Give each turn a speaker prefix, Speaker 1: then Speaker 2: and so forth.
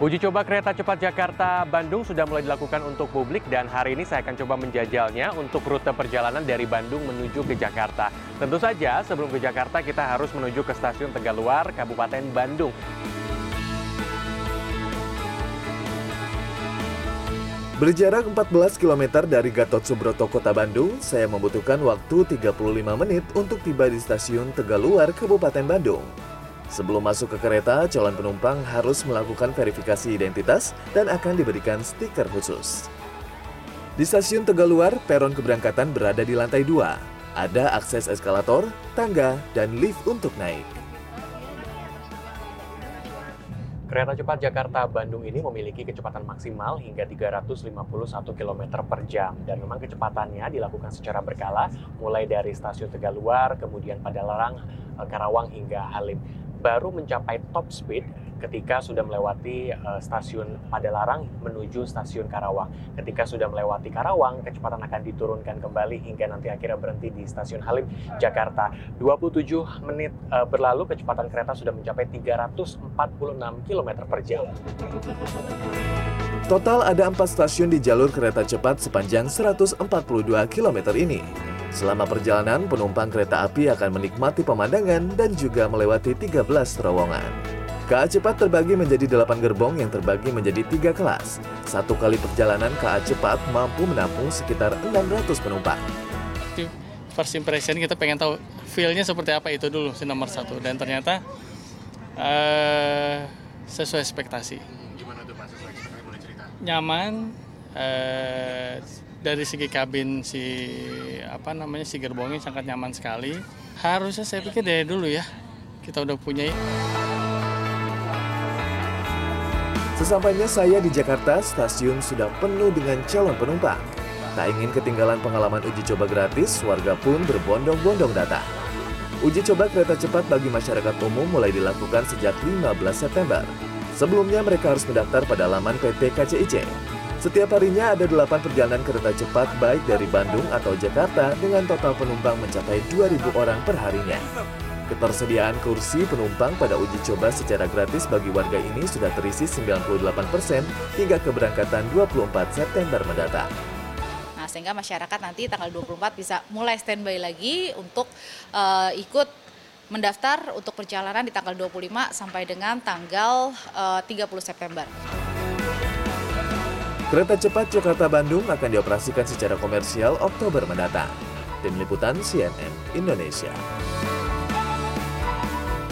Speaker 1: Uji coba kereta cepat Jakarta-Bandung sudah mulai dilakukan untuk publik dan hari ini saya akan coba menjajalnya untuk rute perjalanan dari Bandung menuju ke Jakarta. Tentu saja sebelum ke Jakarta kita harus menuju ke stasiun Tegaluar, Kabupaten Bandung.
Speaker 2: Berjarak 14 km dari Gatot Subroto, Kota Bandung, saya membutuhkan waktu 35 menit untuk tiba di stasiun Tegaluar, Kabupaten Bandung. Sebelum masuk ke kereta, calon penumpang harus melakukan verifikasi identitas dan akan diberikan stiker khusus. Di stasiun Tegaluar, peron keberangkatan berada di lantai 2. Ada akses eskalator, tangga, dan lift untuk naik.
Speaker 1: Kereta cepat Jakarta-Bandung ini memiliki kecepatan maksimal hingga 351 km per jam. Dan memang kecepatannya dilakukan secara berkala mulai dari stasiun Tegaluar, kemudian Padalarang, Karawang hingga Halim baru mencapai top speed ketika sudah melewati uh, stasiun Padalarang menuju stasiun Karawang. Ketika sudah melewati Karawang, kecepatan akan diturunkan kembali hingga nanti akhirnya berhenti di stasiun Halim, Jakarta. 27 menit uh, berlalu, kecepatan kereta sudah mencapai 346 km per jam.
Speaker 2: Total ada empat stasiun di jalur kereta cepat sepanjang 142 km ini. Selama perjalanan, penumpang kereta api akan menikmati pemandangan dan juga melewati 13 terowongan. KA Cepat terbagi menjadi 8 gerbong yang terbagi menjadi tiga kelas. Satu kali perjalanan KA Cepat mampu menampung sekitar 600 penumpang.
Speaker 3: First impression kita pengen tahu feel-nya seperti apa itu dulu si nomor satu dan ternyata uh, sesuai ekspektasi.
Speaker 4: Gimana tuh Pak sesuai ekspektasi boleh cerita?
Speaker 3: Nyaman, uh, dari segi kabin si apa namanya si gerbongnya sangat nyaman sekali. Harusnya saya pikir dari dulu ya kita udah punya.
Speaker 2: Sesampainya saya di Jakarta, stasiun sudah penuh dengan calon penumpang. Tak ingin ketinggalan pengalaman uji coba gratis, warga pun berbondong-bondong datang. Uji coba kereta cepat bagi masyarakat umum mulai dilakukan sejak 15 September. Sebelumnya mereka harus mendaftar pada laman PT KCIC. Setiap harinya ada 8 perjalanan kereta cepat baik dari Bandung atau Jakarta dengan total penumpang mencapai 2.000 orang per harinya. Ketersediaan kursi penumpang pada uji coba secara gratis bagi warga ini sudah terisi 98% hingga keberangkatan 24 September mendatang.
Speaker 5: Nah, sehingga masyarakat nanti tanggal 24 bisa mulai standby lagi untuk uh, ikut mendaftar untuk perjalanan di tanggal 25 sampai dengan tanggal uh, 30 September.
Speaker 2: Kereta cepat Jakarta-Bandung akan dioperasikan secara komersial Oktober mendatang. Tim Liputan CNN Indonesia.